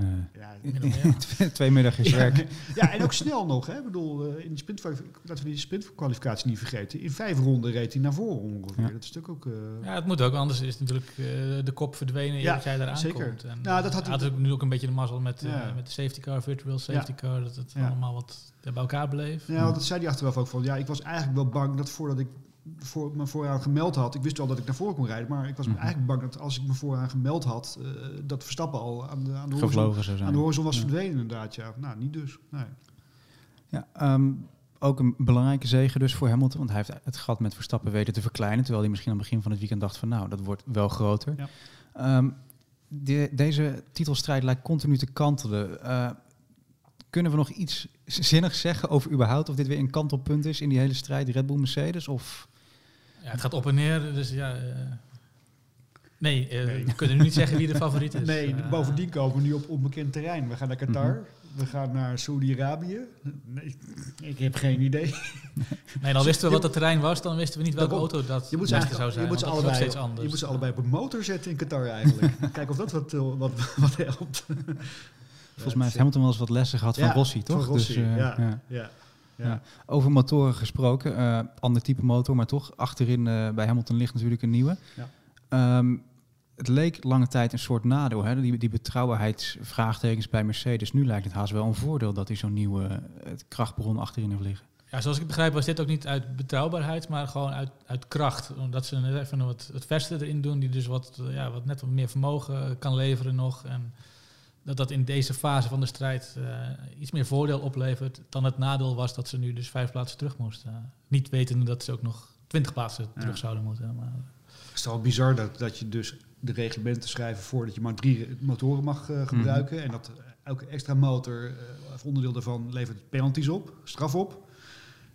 In, eh, Ja, twee middagjes werk. ja, en ook snel nog. Hè? Ik bedoel, eh, in die sprint, laten we die sprintkwalificatie niet vergeten. In vijf ronden reed hij naar voren ongeveer. Ja. Dat is natuurlijk ook... eh, Ja, het moet ook, anders is natuurlijk eh, de kop verdwenen Ja, dat jij daar zeker. aankomt. En, Nou, dat had had ook nu ook een beetje de mazzel met, Ja. met de safety car, virtual safety car, dat het Ja. allemaal wat bij elkaar bleef. Ja, want dat zei hij achteraf ook van. Ja, ik was eigenlijk wel bang dat voordat ik voor, me vooraan gemeld had. Ik wist wel dat ik naar voren kon rijden. Maar ik was Mhm. eigenlijk bang dat als ik me vooraan gemeld had. eh, dat Verstappen al aan de, aan de horizon, aan de horizon was Ja. verdwenen, inderdaad. Ja. Nou, niet dus. Nee. Ja, ehm, ook een belangrijke zegen dus voor Hamilton. Want hij heeft het gat met Verstappen weten te verkleinen. Terwijl hij misschien aan het begin van het weekend dacht van nou, dat wordt wel groter. Ja. Ehm, de- deze titelstrijd lijkt continu te kantelen. Eh, kunnen we nog iets zinnigs zeggen over überhaupt of dit weer een kantelpunt is in die hele strijd Red Bull Mercedes? Of Ja, het gaat op en neer, dus ja... eh, nee, eh, Nee. we kunnen nu niet zeggen wie de favoriet is. Nee, Eh, bovendien komen we nu op onbekend terrein. We gaan naar Qatar. Mhm. We gaan naar Saudi-Arabië. Nee, ik heb geen idee. Nee, dan wisten we wat het terrein was, dan wisten we niet welke Daarom. auto dat Je moet zou zijn. je moet ze, allebei, steeds anders. je moet ze allebei op een motor zetten in Qatar eigenlijk. Kijken of dat wat, wat, wat helpt. Volgens mij heeft Hamilton wel eens wat lessen gehad van Rossi, toch? Van Rossi, Dus, eh, ja. ja. ja. Ja. Over motoren gesproken, eh, ander type motor, maar toch achterin eh, bij Hamilton ligt natuurlijk een nieuwe. Ja. Ehm, het leek lange tijd een soort nadeel, hè? Die, die betrouwbaarheidsvraagtekens bij Mercedes. Nu lijkt het haast wel een voordeel dat hij zo'n nieuwe krachtbron achterin heeft liggen. Ja, zoals ik begrijp was dit ook niet uit betrouwbaarheid, maar gewoon uit, uit kracht. Omdat ze net even wat het verste erin doen, die dus wat, ja, wat net wat meer vermogen kan leveren nog. En dat dat in deze fase van de strijd eh, iets meer voordeel oplevert dan het nadeel was dat ze nu dus vijf plaatsen terug moesten. Niet wetende dat ze ook nog twintig plaatsen Ja. terug zouden moeten. Maar, Het is toch bizar dat, dat je dus de reglementen schrijven voordat je maar drie motoren mag eh, gebruiken. En dat elke extra motor, eh, of onderdeel daarvan, levert penalties op, straf op.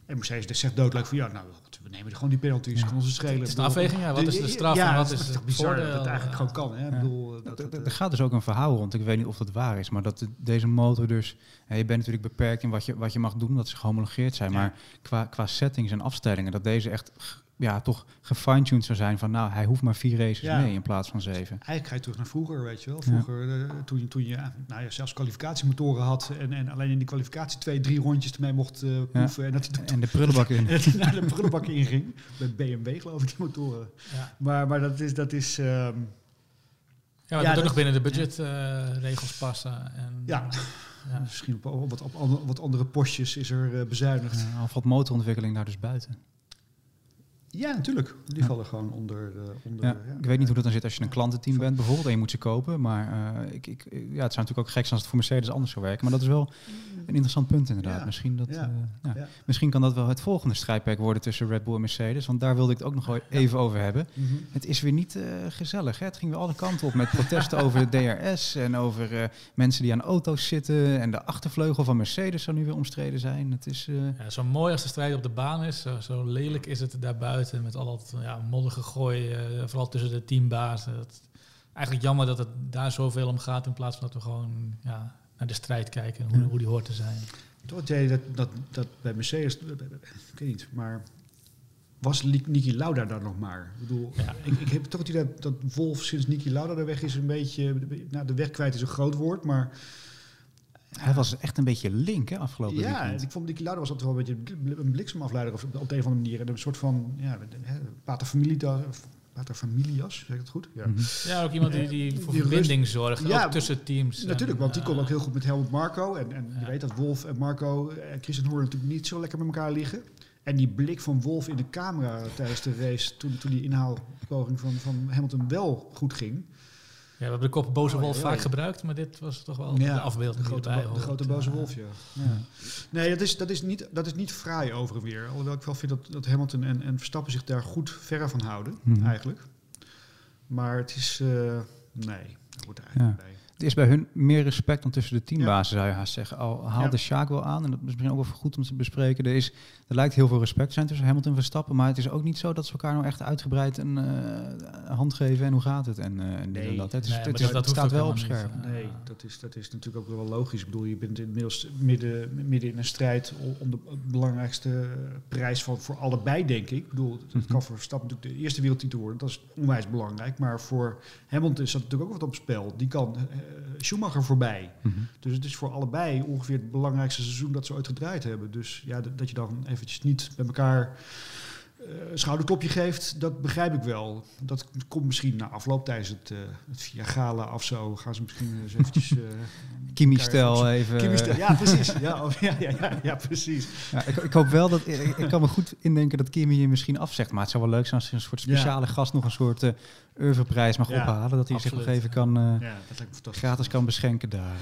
En Mercedes zegt doodleuk van ja, nou, we nemen er gewoon die penalties, Ja. het schelen. Het is een afweging, ja, wat is de straf ja, en wat dat is het bizar dat het eigenlijk gewoon kan. Hè? Ik bedoel, dat, Er- eh, gaat dus ook een verhaal rond. Ik weet niet of dat waar is, maar dat de- deze motor dus... hè, je bent natuurlijk beperkt in wat je, wat je mag doen, dat ze gehomologeerd zijn. Ja. Maar qua, qua settings en afstellingen, dat deze echt ja, toch gefine-tuned zou zijn van... nou, hij hoeft maar vier races Ja. mee in plaats van zeven. Eigenlijk ga je terug naar vroeger, weet je wel. Vroeger, eh, toen, je, toen je nou ja, zelfs kwalificatiemotoren had en, en alleen in die kwalificatie twee, drie rondjes ermee mocht eh, proeven. En dat hij En de prullenbak in. dat hij naar de prullenbak inging. Bij BMW geloof ik, die motoren. ja. Maar, maar dat is... Dat is ehm, Ja, maar Ja, het moet ook dat- nog binnen de budgetregels passen. En, Ja. ja. Misschien op, wat, op andere, wat andere postjes is er eh, bezuinigd. Ja, al valt motorontwikkeling daar dus buiten. Ja, natuurlijk. Die Ja. vallen gewoon onder... eh, onder Ja, ik weet niet hoe dat dan zit als je een klantenteam bent bijvoorbeeld en je moet ze kopen. Maar eh, ik, ik, ja, het zou natuurlijk ook gek zijn als het voor Mercedes anders zou werken. Maar dat is wel een interessant punt inderdaad. Ja. Misschien, dat, Ja. eh, ja. Ja. Misschien kan dat wel het volgende strijdperk worden tussen Red Bull en Mercedes. Want daar wilde ik het ook nog wel even over hebben. Mhm. Het is weer niet eh, gezellig. Hè? Het ging weer alle kanten op met protesten over de DRS en over eh, mensen die aan auto's zitten. En de achtervleugel van Mercedes zou nu weer omstreden zijn. Het is... eh, Ja, zo mooi als de strijd op de baan is, zo, zo lelijk is het daarbuiten met al dat ja, moddergegooid, eh vooral tussen de teambazen. Het, eigenlijk jammer dat het daar zoveel om gaat in plaats van dat we gewoon ja, naar de strijd kijken, hoe, Ja. hoe die hoort te zijn. Toch idee dat, dat, dat bij Mercedes... Ik weet niet, maar... Was Niki Lauda daar nog maar? Ik bedoel, Ja. ik, ik heb toch het idee dat, dat Wolf sinds Niki Lauda er weg is een beetje... Nou, de weg kwijt is een groot woord, maar... hij was echt een beetje link hè, afgelopen Ja, weekend. ik vond Niki Lauda was altijd wel een beetje een bliksemafleider of op, op de een of andere manier. En een soort van, ja, hè, pater familias, pater familias, zeg ik het goed? Ja. Mhm. Ja, ook iemand die, die voor Die verbinding zorgt, Ja, ook tussen teams. Natuurlijk, En, want die kon eh, ook heel goed met Helmut Marco. En, en je Ja. weet dat Wolf en Marco en Christian Horner natuurlijk niet zo lekker met elkaar liggen. En die blik van Wolf in de camera tijdens de race, toen, toen die inhaalpoging van, van Hamilton wel goed ging. Ja, we hebben de kop boze Oh, wolf ja, vaak gebruikt, maar dit was toch wel Ja, de afbeelding de grote, de hoort. grote boze wolf, ja. ja. Nee, dat is, dat, is niet, dat is niet fraai over en weer. Alhoewel ik wel vind dat, dat Hamilton en, en Verstappen zich daar goed verre van houden, Mhm. eigenlijk. Maar het is... eh, nee, dat wordt er eigenlijk niet bij. Het is bij hun meer respect dan tussen de teambazen, zou je haast zeggen. Al haalde Ja. Sjaak wel aan, en dat is misschien ook wel goed om te bespreken. Er, is, er lijkt heel veel respect te zijn tussen Hamilton en Verstappen, maar het is ook niet zo dat ze elkaar nou echt uitgebreid een eh, hand geven en hoe gaat het en, eh, en dit en Nee. dat. Het, is, Nee, het, maar is- dat- het staat wel op scherp. niet. Nee, dat is, dat is natuurlijk ook wel logisch. Ik bedoel, je bent inmiddels midden, midden in een strijd om de belangrijkste prijs van, voor allebei, denk ik. Ik bedoel, het Mhm. kan voor Verstappen natuurlijk de eerste wereldtitel worden. Dat is onwijs belangrijk. Maar voor Hamilton is dat natuurlijk ook wat op spel. Die kan eh, Schumacher voorbij. Mhm. Dus het is voor allebei ongeveer het belangrijkste seizoen dat ze ooit gedraaid hebben. Dus ja, dat, dat je dan eventjes niet bij elkaar eh, een schouderklopje geeft, dat begrijp ik wel. Dat komt misschien na afloop tijdens het, eh het Via Gala of zo. Gaan ze misschien eens eventjes... eh, Kimi-stel elkaar- even. Ja, precies. Ja, oh, ja, ja, ja, ja, precies. Ja, ik, ik hoop wel dat. Ik, ik kan me goed indenken dat Kimi je misschien afzegt. Maar het zou wel leuk zijn als je een soort speciale gast nog een soort eh oeuvreprijs mag ophalen. Dat hij zich nog even kan, eh, gratis kan beschenken daar.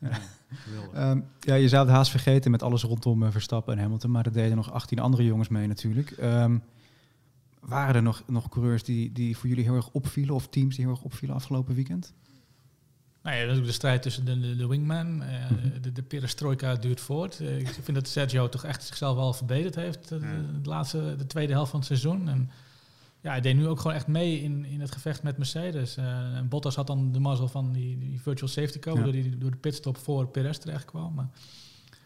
Ja, ja. geweldig. Ehm, ja, je zou het haast vergeten met alles rondom eh, Verstappen en Hamilton, maar er deden nog 18 andere jongens mee natuurlijk. Ehm, waren er nog, nog coureurs die, die voor jullie heel erg opvielen of teams die heel erg opvielen afgelopen weekend? Nou ja, natuurlijk de strijd tussen de, de, de wingman. eh, Mhm. de, de perestroika duurt voort. Eh, ik vind dat Sergio toch echt zichzelf wel verbeterd heeft de, de laatste, de tweede helft van het seizoen. En ja, hij deed nu ook gewoon echt mee in, in het gevecht met Mercedes. Eh, en Bottas had dan de mazzel van die, die virtual safety car, Ja. waardoor hij door de pitstop voor Perez terecht kwam. Maar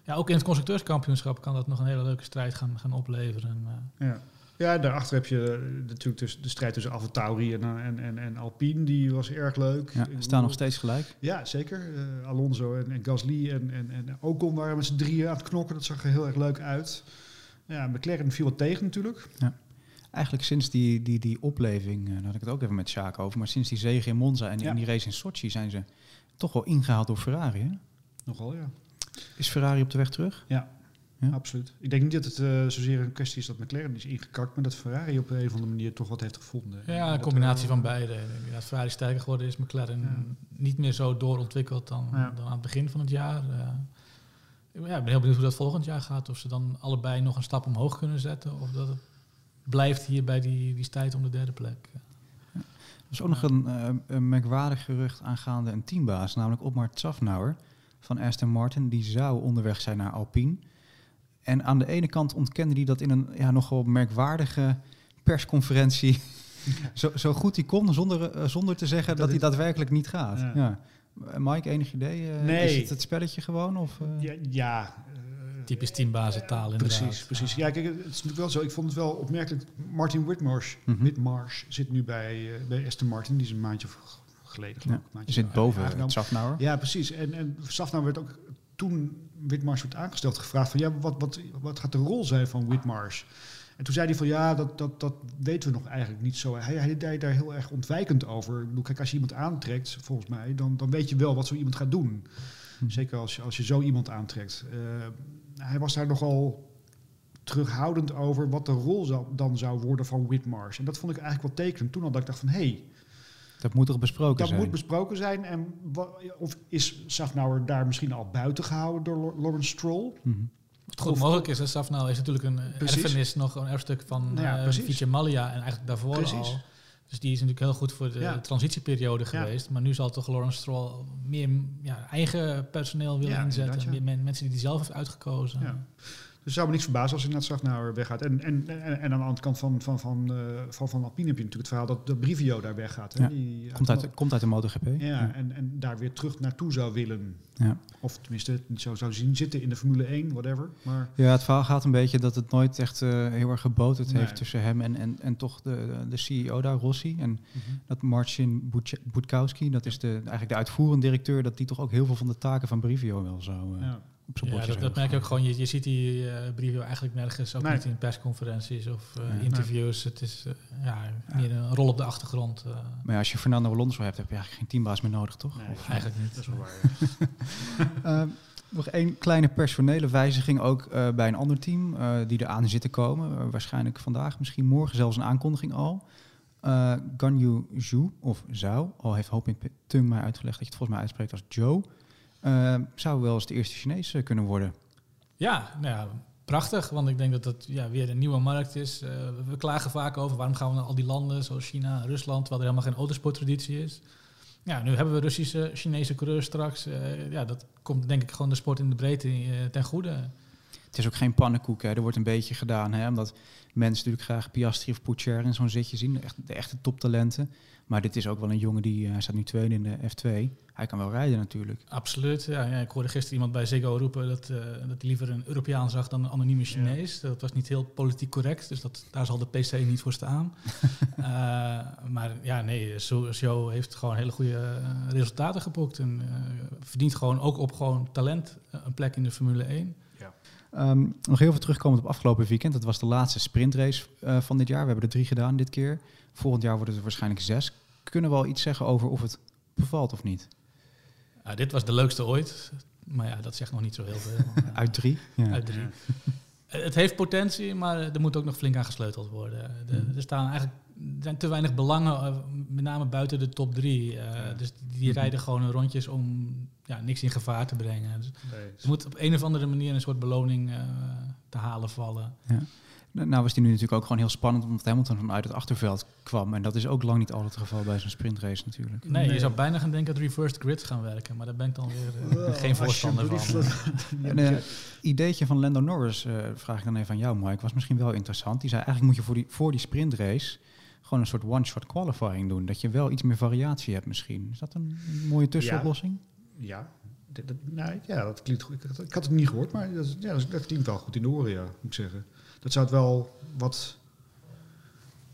ja, ook in het constructeurskampioenschap kan dat nog een hele leuke strijd gaan, gaan opleveren. Eh, Ja. ja, daarachter heb je eh, natuurlijk dus de strijd tussen AlphaTauri en, en, en, en Alpine. Die was erg leuk. Ja, staan nog steeds gelijk. Ja, zeker. Eh, Alonso en, en Gasly en, en, en Ocon waren met z'n drieën aan het knokken. Dat zag er heel erg leuk uit. Ja, McLaren viel wat tegen natuurlijk. Eigenlijk sinds die, die, die opleving, eh, daar had ik het ook even met Sjaak over, maar sinds die zege in Monza en Ja. in die race in Sochi zijn ze toch wel ingehaald door Ferrari. Hè? Nogal, ja. Is Ferrari op de weg terug? Ja, Ja? absoluut. Ik denk niet dat het eh, zozeer een kwestie is dat McLaren is ingekakt, maar dat Ferrari op een of andere manier toch wat heeft gevonden. Ja, een combinatie eh, van beide. Ja, Ferrari sterker geworden is, McLaren Ja. niet meer zo doorontwikkeld dan, Ja. dan aan het begin van het jaar. Eh, ja, ik ben heel benieuwd hoe dat volgend jaar gaat. Of ze dan allebei nog een stap omhoog kunnen zetten. Of dat het blijft hier bij die, die strijd om de derde plek. Er is ook nog een, eh, een merkwaardig gerucht aangaande een teambaas, namelijk Otmar Zafnauer van Aston Martin. Die zou onderweg zijn naar Alpine. En aan de ene kant ontkende hij dat in een ja, nogal merkwaardige persconferentie. zo, zo goed hij kon, zonder, eh, zonder te zeggen dat, Dat hij daadwerkelijk niet gaat. Ja. Ja. Mike, enig idee? Eh, Nee. Is het het spelletje gewoon? Of, eh? Ja, ja eh, Typisch teambazentaal inderdaad. Precies, precies. Ja, kijk, het is natuurlijk wel zo. Ik vond het wel opmerkelijk. Martin Whitmarsh, Mhm. Whitmarsh zit nu bij, eh, bij Aston Martin. Die is een maandje of geleden, geloof Ja, ik. zit boven aangenomen. Zafnauer. Ja, precies. En, en Safnauer werd ook toen Whitmarsh werd aangesteld gevraagd van ja, wat, wat, wat gaat de rol zijn van Whitmarsh? En toen zei hij van ja, dat, dat, dat weten we nog eigenlijk niet zo. Hij, hij deed daar heel erg ontwijkend over. Ik bedoel, kijk, als je iemand aantrekt, volgens mij, dan, dan weet je wel wat zo iemand gaat doen. Hm. Zeker als je, als je zo iemand aantrekt. Eh, hij was daar nogal terughoudend over wat de rol zou, dan zou worden van Whitmarsh. En dat vond ik eigenlijk wel tekenend. Toen al dat ik dacht van, hé, hey, Dat moet toch besproken dat zijn? moet besproken zijn. En of is Safnauer daar misschien al buiten gehouden door Lawrence Stroll? Mhm. Wat goed mogelijk is, hè, Safnauer is natuurlijk een eh, Precies. erfenis, nog een erfstuk van Nou ja, eh Malia en eigenlijk daarvoor Precies. al. Dus die is natuurlijk heel goed voor de Ja. transitieperiode Ja. geweest. Maar nu zal toch Lawrence Stroll meer ja, eigen personeel willen inzetten. Meer men- mensen die hij zelf heeft uitgekozen. Ja. Dus zou me niks verbazen als inderdaad Safnauer weggaat. En, en, en, en aan de andere kant van, van, van, eh, van, van Alpine heb je natuurlijk het verhaal dat de Brivio daar weggaat. Hè? Ja, Die, Komt uit, komt uit de MotoGP. ja, en, en daar weer terug naartoe zou willen. Ja. Of tenminste, het zo zou zien zitten in de Formule 1, whatever. Maar Ja, het verhaal gaat een beetje dat het nooit echt eh, heel erg geboterd Nee. heeft tussen hem en, en, en toch de, de CEO daar, Rossi. En dat Marcin Butkowski, dat is de, eigenlijk de uitvoerend directeur, dat die toch ook heel veel van de taken van Brivio wel zo eh, ja. Op zijn Ja, dat, dat merk je ook gewoon. Je, je ziet die eh Brivio eigenlijk nergens, ook Nee. niet in persconferenties of eh, Nee. interviews. Het is eh, ja, meer een rol op de achtergrond. eh, Maar ja, als je Fernando Alonso hebt, heb je eigenlijk geen teambaas meer nodig, toch? Nee, Of- eigenlijk niet. dat is wel waar. Ehm, nog één kleine personele wijziging ook eh, bij een ander team eh, die eraan zit te komen. Waarschijnlijk vandaag, misschien morgen zelfs een aankondiging al. Uh, Ganyu Zhu, of Zhao, al heeft Hoping Tung mij uitgelegd dat je het volgens mij uitspreekt als Joe, uh, zou wel eens de eerste Chinees uh, kunnen worden. Ja, nou ja, prachtig, want ik denk dat dat ja, weer een nieuwe markt is. Uh, we klagen vaak over waarom gaan we naar al die landen zoals China Rusland, terwijl er helemaal geen autosporttraditie is. Ja, nu hebben we Russische, Chinese coureurs straks. ja, dat komt denk ik gewoon de sport in de breedte ten goede. Het is ook geen pannenkoek, hè. er wordt een beetje gedaan, hè, omdat mensen natuurlijk graag Piastri of Pocher in zo'n zitje zien, de, echt, de echte toptalenten. Maar dit is ook wel een jongen die, hij staat nu tweede in de F2. Hij kan wel rijden natuurlijk. Absoluut. Ja, ja, ik hoorde gisteren iemand bij Ziggo roepen dat, uh, dat hij liever een Europeaan zag dan een anonieme Chinees. Dat was niet heel politiek correct, dus dat, daar zal de PC niet voor staan. uh, maar ja, nee, Zo heeft gewoon hele goede resultaten geboekt. En verdient gewoon ook op gewoon talent een plek in de Formule 1. Um, nog heel veel terugkomend op afgelopen weekend. Dat was de laatste sprintrace uh, van dit jaar. We hebben er drie gedaan dit keer. Volgend jaar worden het waarschijnlijk zes. Kunnen we al iets zeggen over of het bevalt of niet? Ja, dit was de leukste ooit. Maar ja, dat zegt nog niet zo heel veel. Uit drie? Ja. Uit drie. Het heeft potentie, maar er moet ook nog flink aan gesleuteld worden. De, mm. er staan eigenlijk er zijn te weinig belangen, uh, met name buiten de top drie. Uh, dus die mm rijden gewoon rondjes om ja, niks in gevaar te brengen. Dus nee, er moet op een of andere manier een soort beloning uh, te halen vallen. Ja. Nou was die nu natuurlijk ook gewoon heel spannend omdat Hamilton vanuit het achterveld kwam. En dat is ook lang niet altijd het geval bij zo'n sprintrace natuurlijk. Nee, je zou bijna gaan denken dat reversed grid gaan werken. Maar daar ben ik dan weer uh, geen voorstander van. Een uh, ideetje van Lando Norris, uh, vraag ik dan even aan jou Mike, was misschien wel interessant. Die zei eigenlijk moet je voor die, voor die sprintrace gewoon een soort one-shot qualifying doen. Dat je wel iets meer variatie hebt misschien. Is dat een, een mooie tussenoplossing? Ja, dat, dat, nou, ja, dat klinkt goed. Ik, ik, had het niet gehoord, maar dat, ja, dat klinkt wel goed in de oren, ja, moet ik zeggen dat zou het wel wat,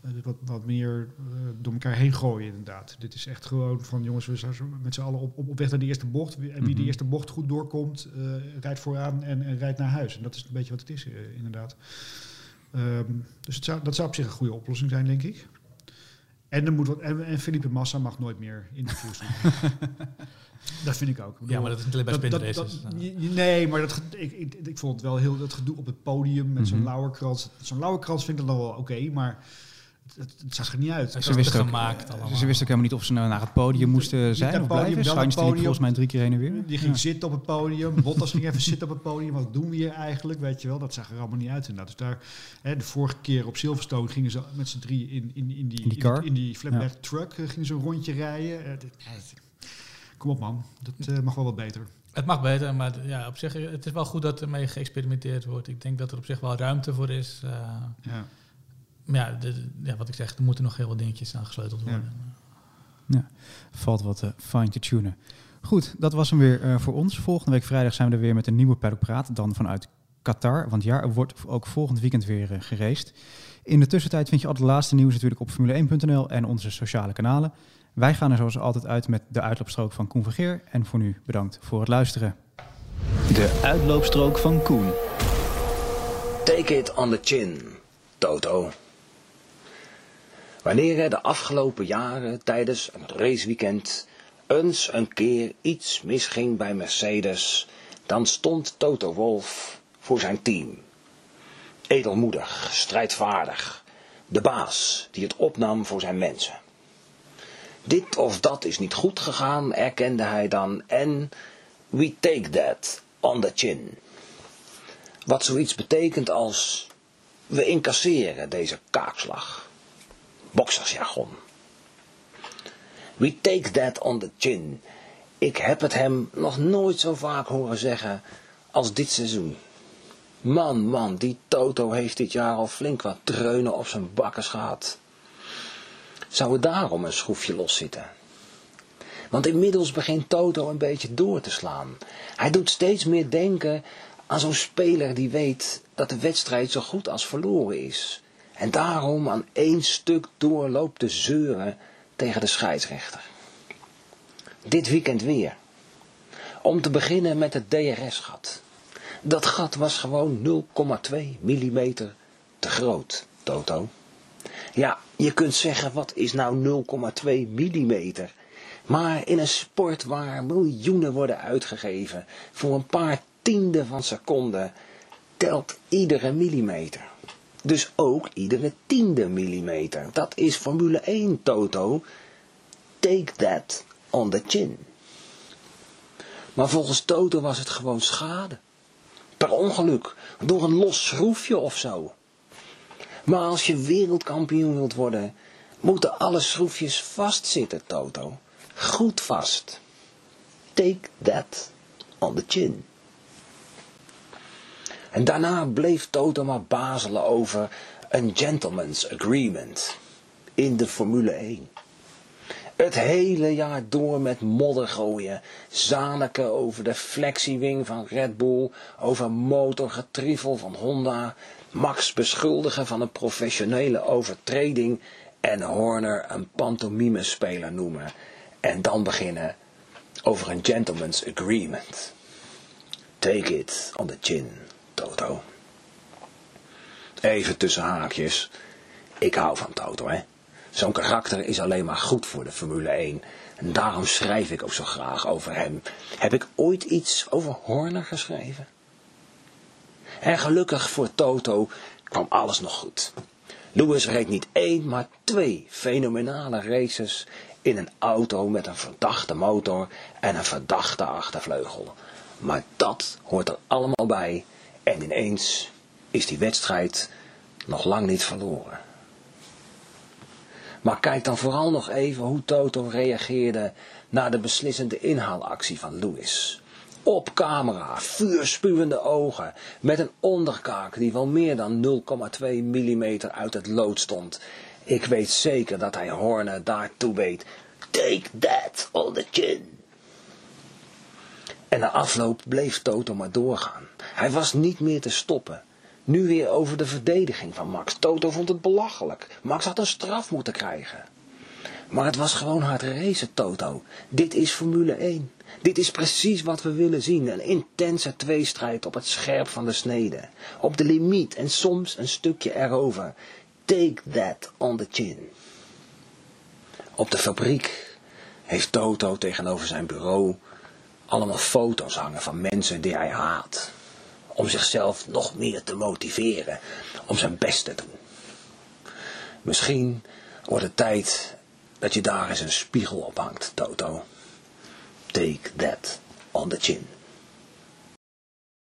eh, wat, wat meer uh, door elkaar heen gooien, inderdaad. Dit is echt gewoon van jongens, we zijn met z'n allen op, op, weg naar de eerste bocht. En wie mm -hmm. de eerste bocht goed doorkomt, uh, rijdt vooraan en, en, rijdt naar huis. En dat is een beetje wat het is, uh, inderdaad. Um, dus het zou, dat zou op zich een goede oplossing zijn, denk ik. En, er moet wat, en, en Felipe Massa mag nooit meer in de doen. Dat vind ik ook. Ik bedoel, ja, maar dat is alleen bij sprintraces. Nee, maar dat, ik, ik, ik, vond het wel heel dat gedoe op het podium met mm -hmm. zo'n lauwerkrans. Zo'n lauwerkrans vind ik dan wel oké, okay, maar het, het, zag er niet uit. Ze wisten, ook, gemaakt ze wisten ook helemaal niet of ze nou naar het podium moesten zijn of podium, blijven. Sainz liep volgens mij drie keer heen en weer. Die ging ja. zitten op het podium. Bottas ging even zitten op het podium. Wat doen we hier eigenlijk? Weet je wel, dat zag er allemaal niet uit inderdaad. Dus daar, hè, de vorige keer op Silverstone gingen ze met z'n drie in, in, in die, in die, in, in die flatbed ja. truck uh, gingen ze een rondje rijden. Uh, Kom op man, dat uh, mag wel wat beter. Het mag beter, maar ja, op zich, het is wel goed dat er mee geëxperimenteerd wordt. Ik denk dat er op zich wel ruimte voor is. Uh, ja. Maar ja, de, ja, wat ik zeg, er moeten nog heel wat dingetjes aan gesleuteld worden. Ja, ja valt wat uh, fine te tunen. Goed, dat was hem weer uh, voor ons. Volgende week vrijdag zijn we er weer met een nieuwe Paddock Praat. Dan vanuit Qatar, want ja, er wordt ook volgend weekend weer uh, geraced. In de tussentijd vind je al het laatste nieuws natuurlijk op formule1.nl en onze sociale kanalen. Wij gaan er zoals altijd uit met de uitloopstrook van Koen Vergeer. En voor nu bedankt voor het luisteren. De uitloopstrook van Koen. Take it on the chin, Toto. Wanneer er de afgelopen jaren tijdens een raceweekend eens een keer iets misging bij Mercedes, dan stond Toto Wolff voor zijn team. Edelmoedig, strijdvaardig, de baas die het opnam voor zijn mensen. Dit of dat is niet goed gegaan, erkende hij dan, en we take that on the chin. Wat zoiets betekent als we incasseren deze kaakslag. Boksersjargon. We take that on the chin. Ik heb het hem nog nooit zo vaak horen zeggen als dit seizoen. Man, man, die Toto heeft dit jaar al flink wat dreunen op zijn bakkers gehad. Zou het daarom een schroefje loszitten? Want inmiddels begint Toto een beetje door te slaan. Hij doet steeds meer denken aan zo'n speler die weet dat de wedstrijd zo goed als verloren is. En daarom aan één stuk doorloopt te zeuren tegen de scheidsrechter. Dit weekend weer. Om te beginnen met het DRS-gat. Dat gat was gewoon 0,2 mm te groot, Toto. Ja, je kunt zeggen, wat is nou 0,2 millimeter? Maar in een sport waar miljoenen worden uitgegeven voor een paar tienden van seconde, telt iedere millimeter. Dus ook iedere tiende millimeter. Dat is Formule 1, Toto. Take that on the chin. Maar volgens Toto was het gewoon schade. Per ongeluk, door een los schroefje of zo. Maar als je wereldkampioen wilt worden, moeten alle schroefjes vastzitten, Toto. Goed vast. Take that on the chin. En daarna bleef Toto maar bazelen over een gentleman's agreement in de Formule 1. Het hele jaar door met modder gooien, zaniken over de flexiewing van Red Bull, over motorgetrievel van Honda, Max beschuldigen van een professionele overtreding en Horner een pantomimespeler noemen. En dan beginnen over een gentleman's agreement. Take it on the chin, Toto. Even tussen haakjes. Ik hou van Toto, hè. Zo'n karakter is alleen maar goed voor de Formule 1. En daarom schrijf ik ook zo graag over hem. Heb ik ooit iets over Horner geschreven? En gelukkig voor Toto kwam alles nog goed. Lewis reed niet één, maar twee fenomenale races in een auto met een verdachte motor en een verdachte achtervleugel. Maar dat hoort er allemaal bij en ineens is die wedstrijd nog lang niet verloren. Maar kijk dan vooral nog even hoe Toto reageerde na de beslissende inhaalactie van Lewis. Op camera, vuurspuwende ogen, met een onderkaak die wel meer dan 0,2 mm uit het lood stond. Ik weet zeker dat hij Horner daartoe weet. Take that on the chin. En na afloop bleef Toto maar doorgaan. Hij was niet meer te stoppen. Nu weer over de verdediging van Max. Toto vond het belachelijk. Max had een straf moeten krijgen. Maar het was gewoon hard racen, Toto. Dit is Formule 1. Dit is precies wat we willen zien. Een intense tweestrijd op het scherp van de snede. Op de limiet en soms een stukje erover. Take that on the chin. Op de fabriek heeft Toto tegenover zijn bureau allemaal foto's hangen van mensen die hij haat. Om zichzelf nog meer te motiveren, om zijn best te doen. Misschien wordt het tijd dat je daar eens een spiegel op hangt, Toto. Take that on the chin.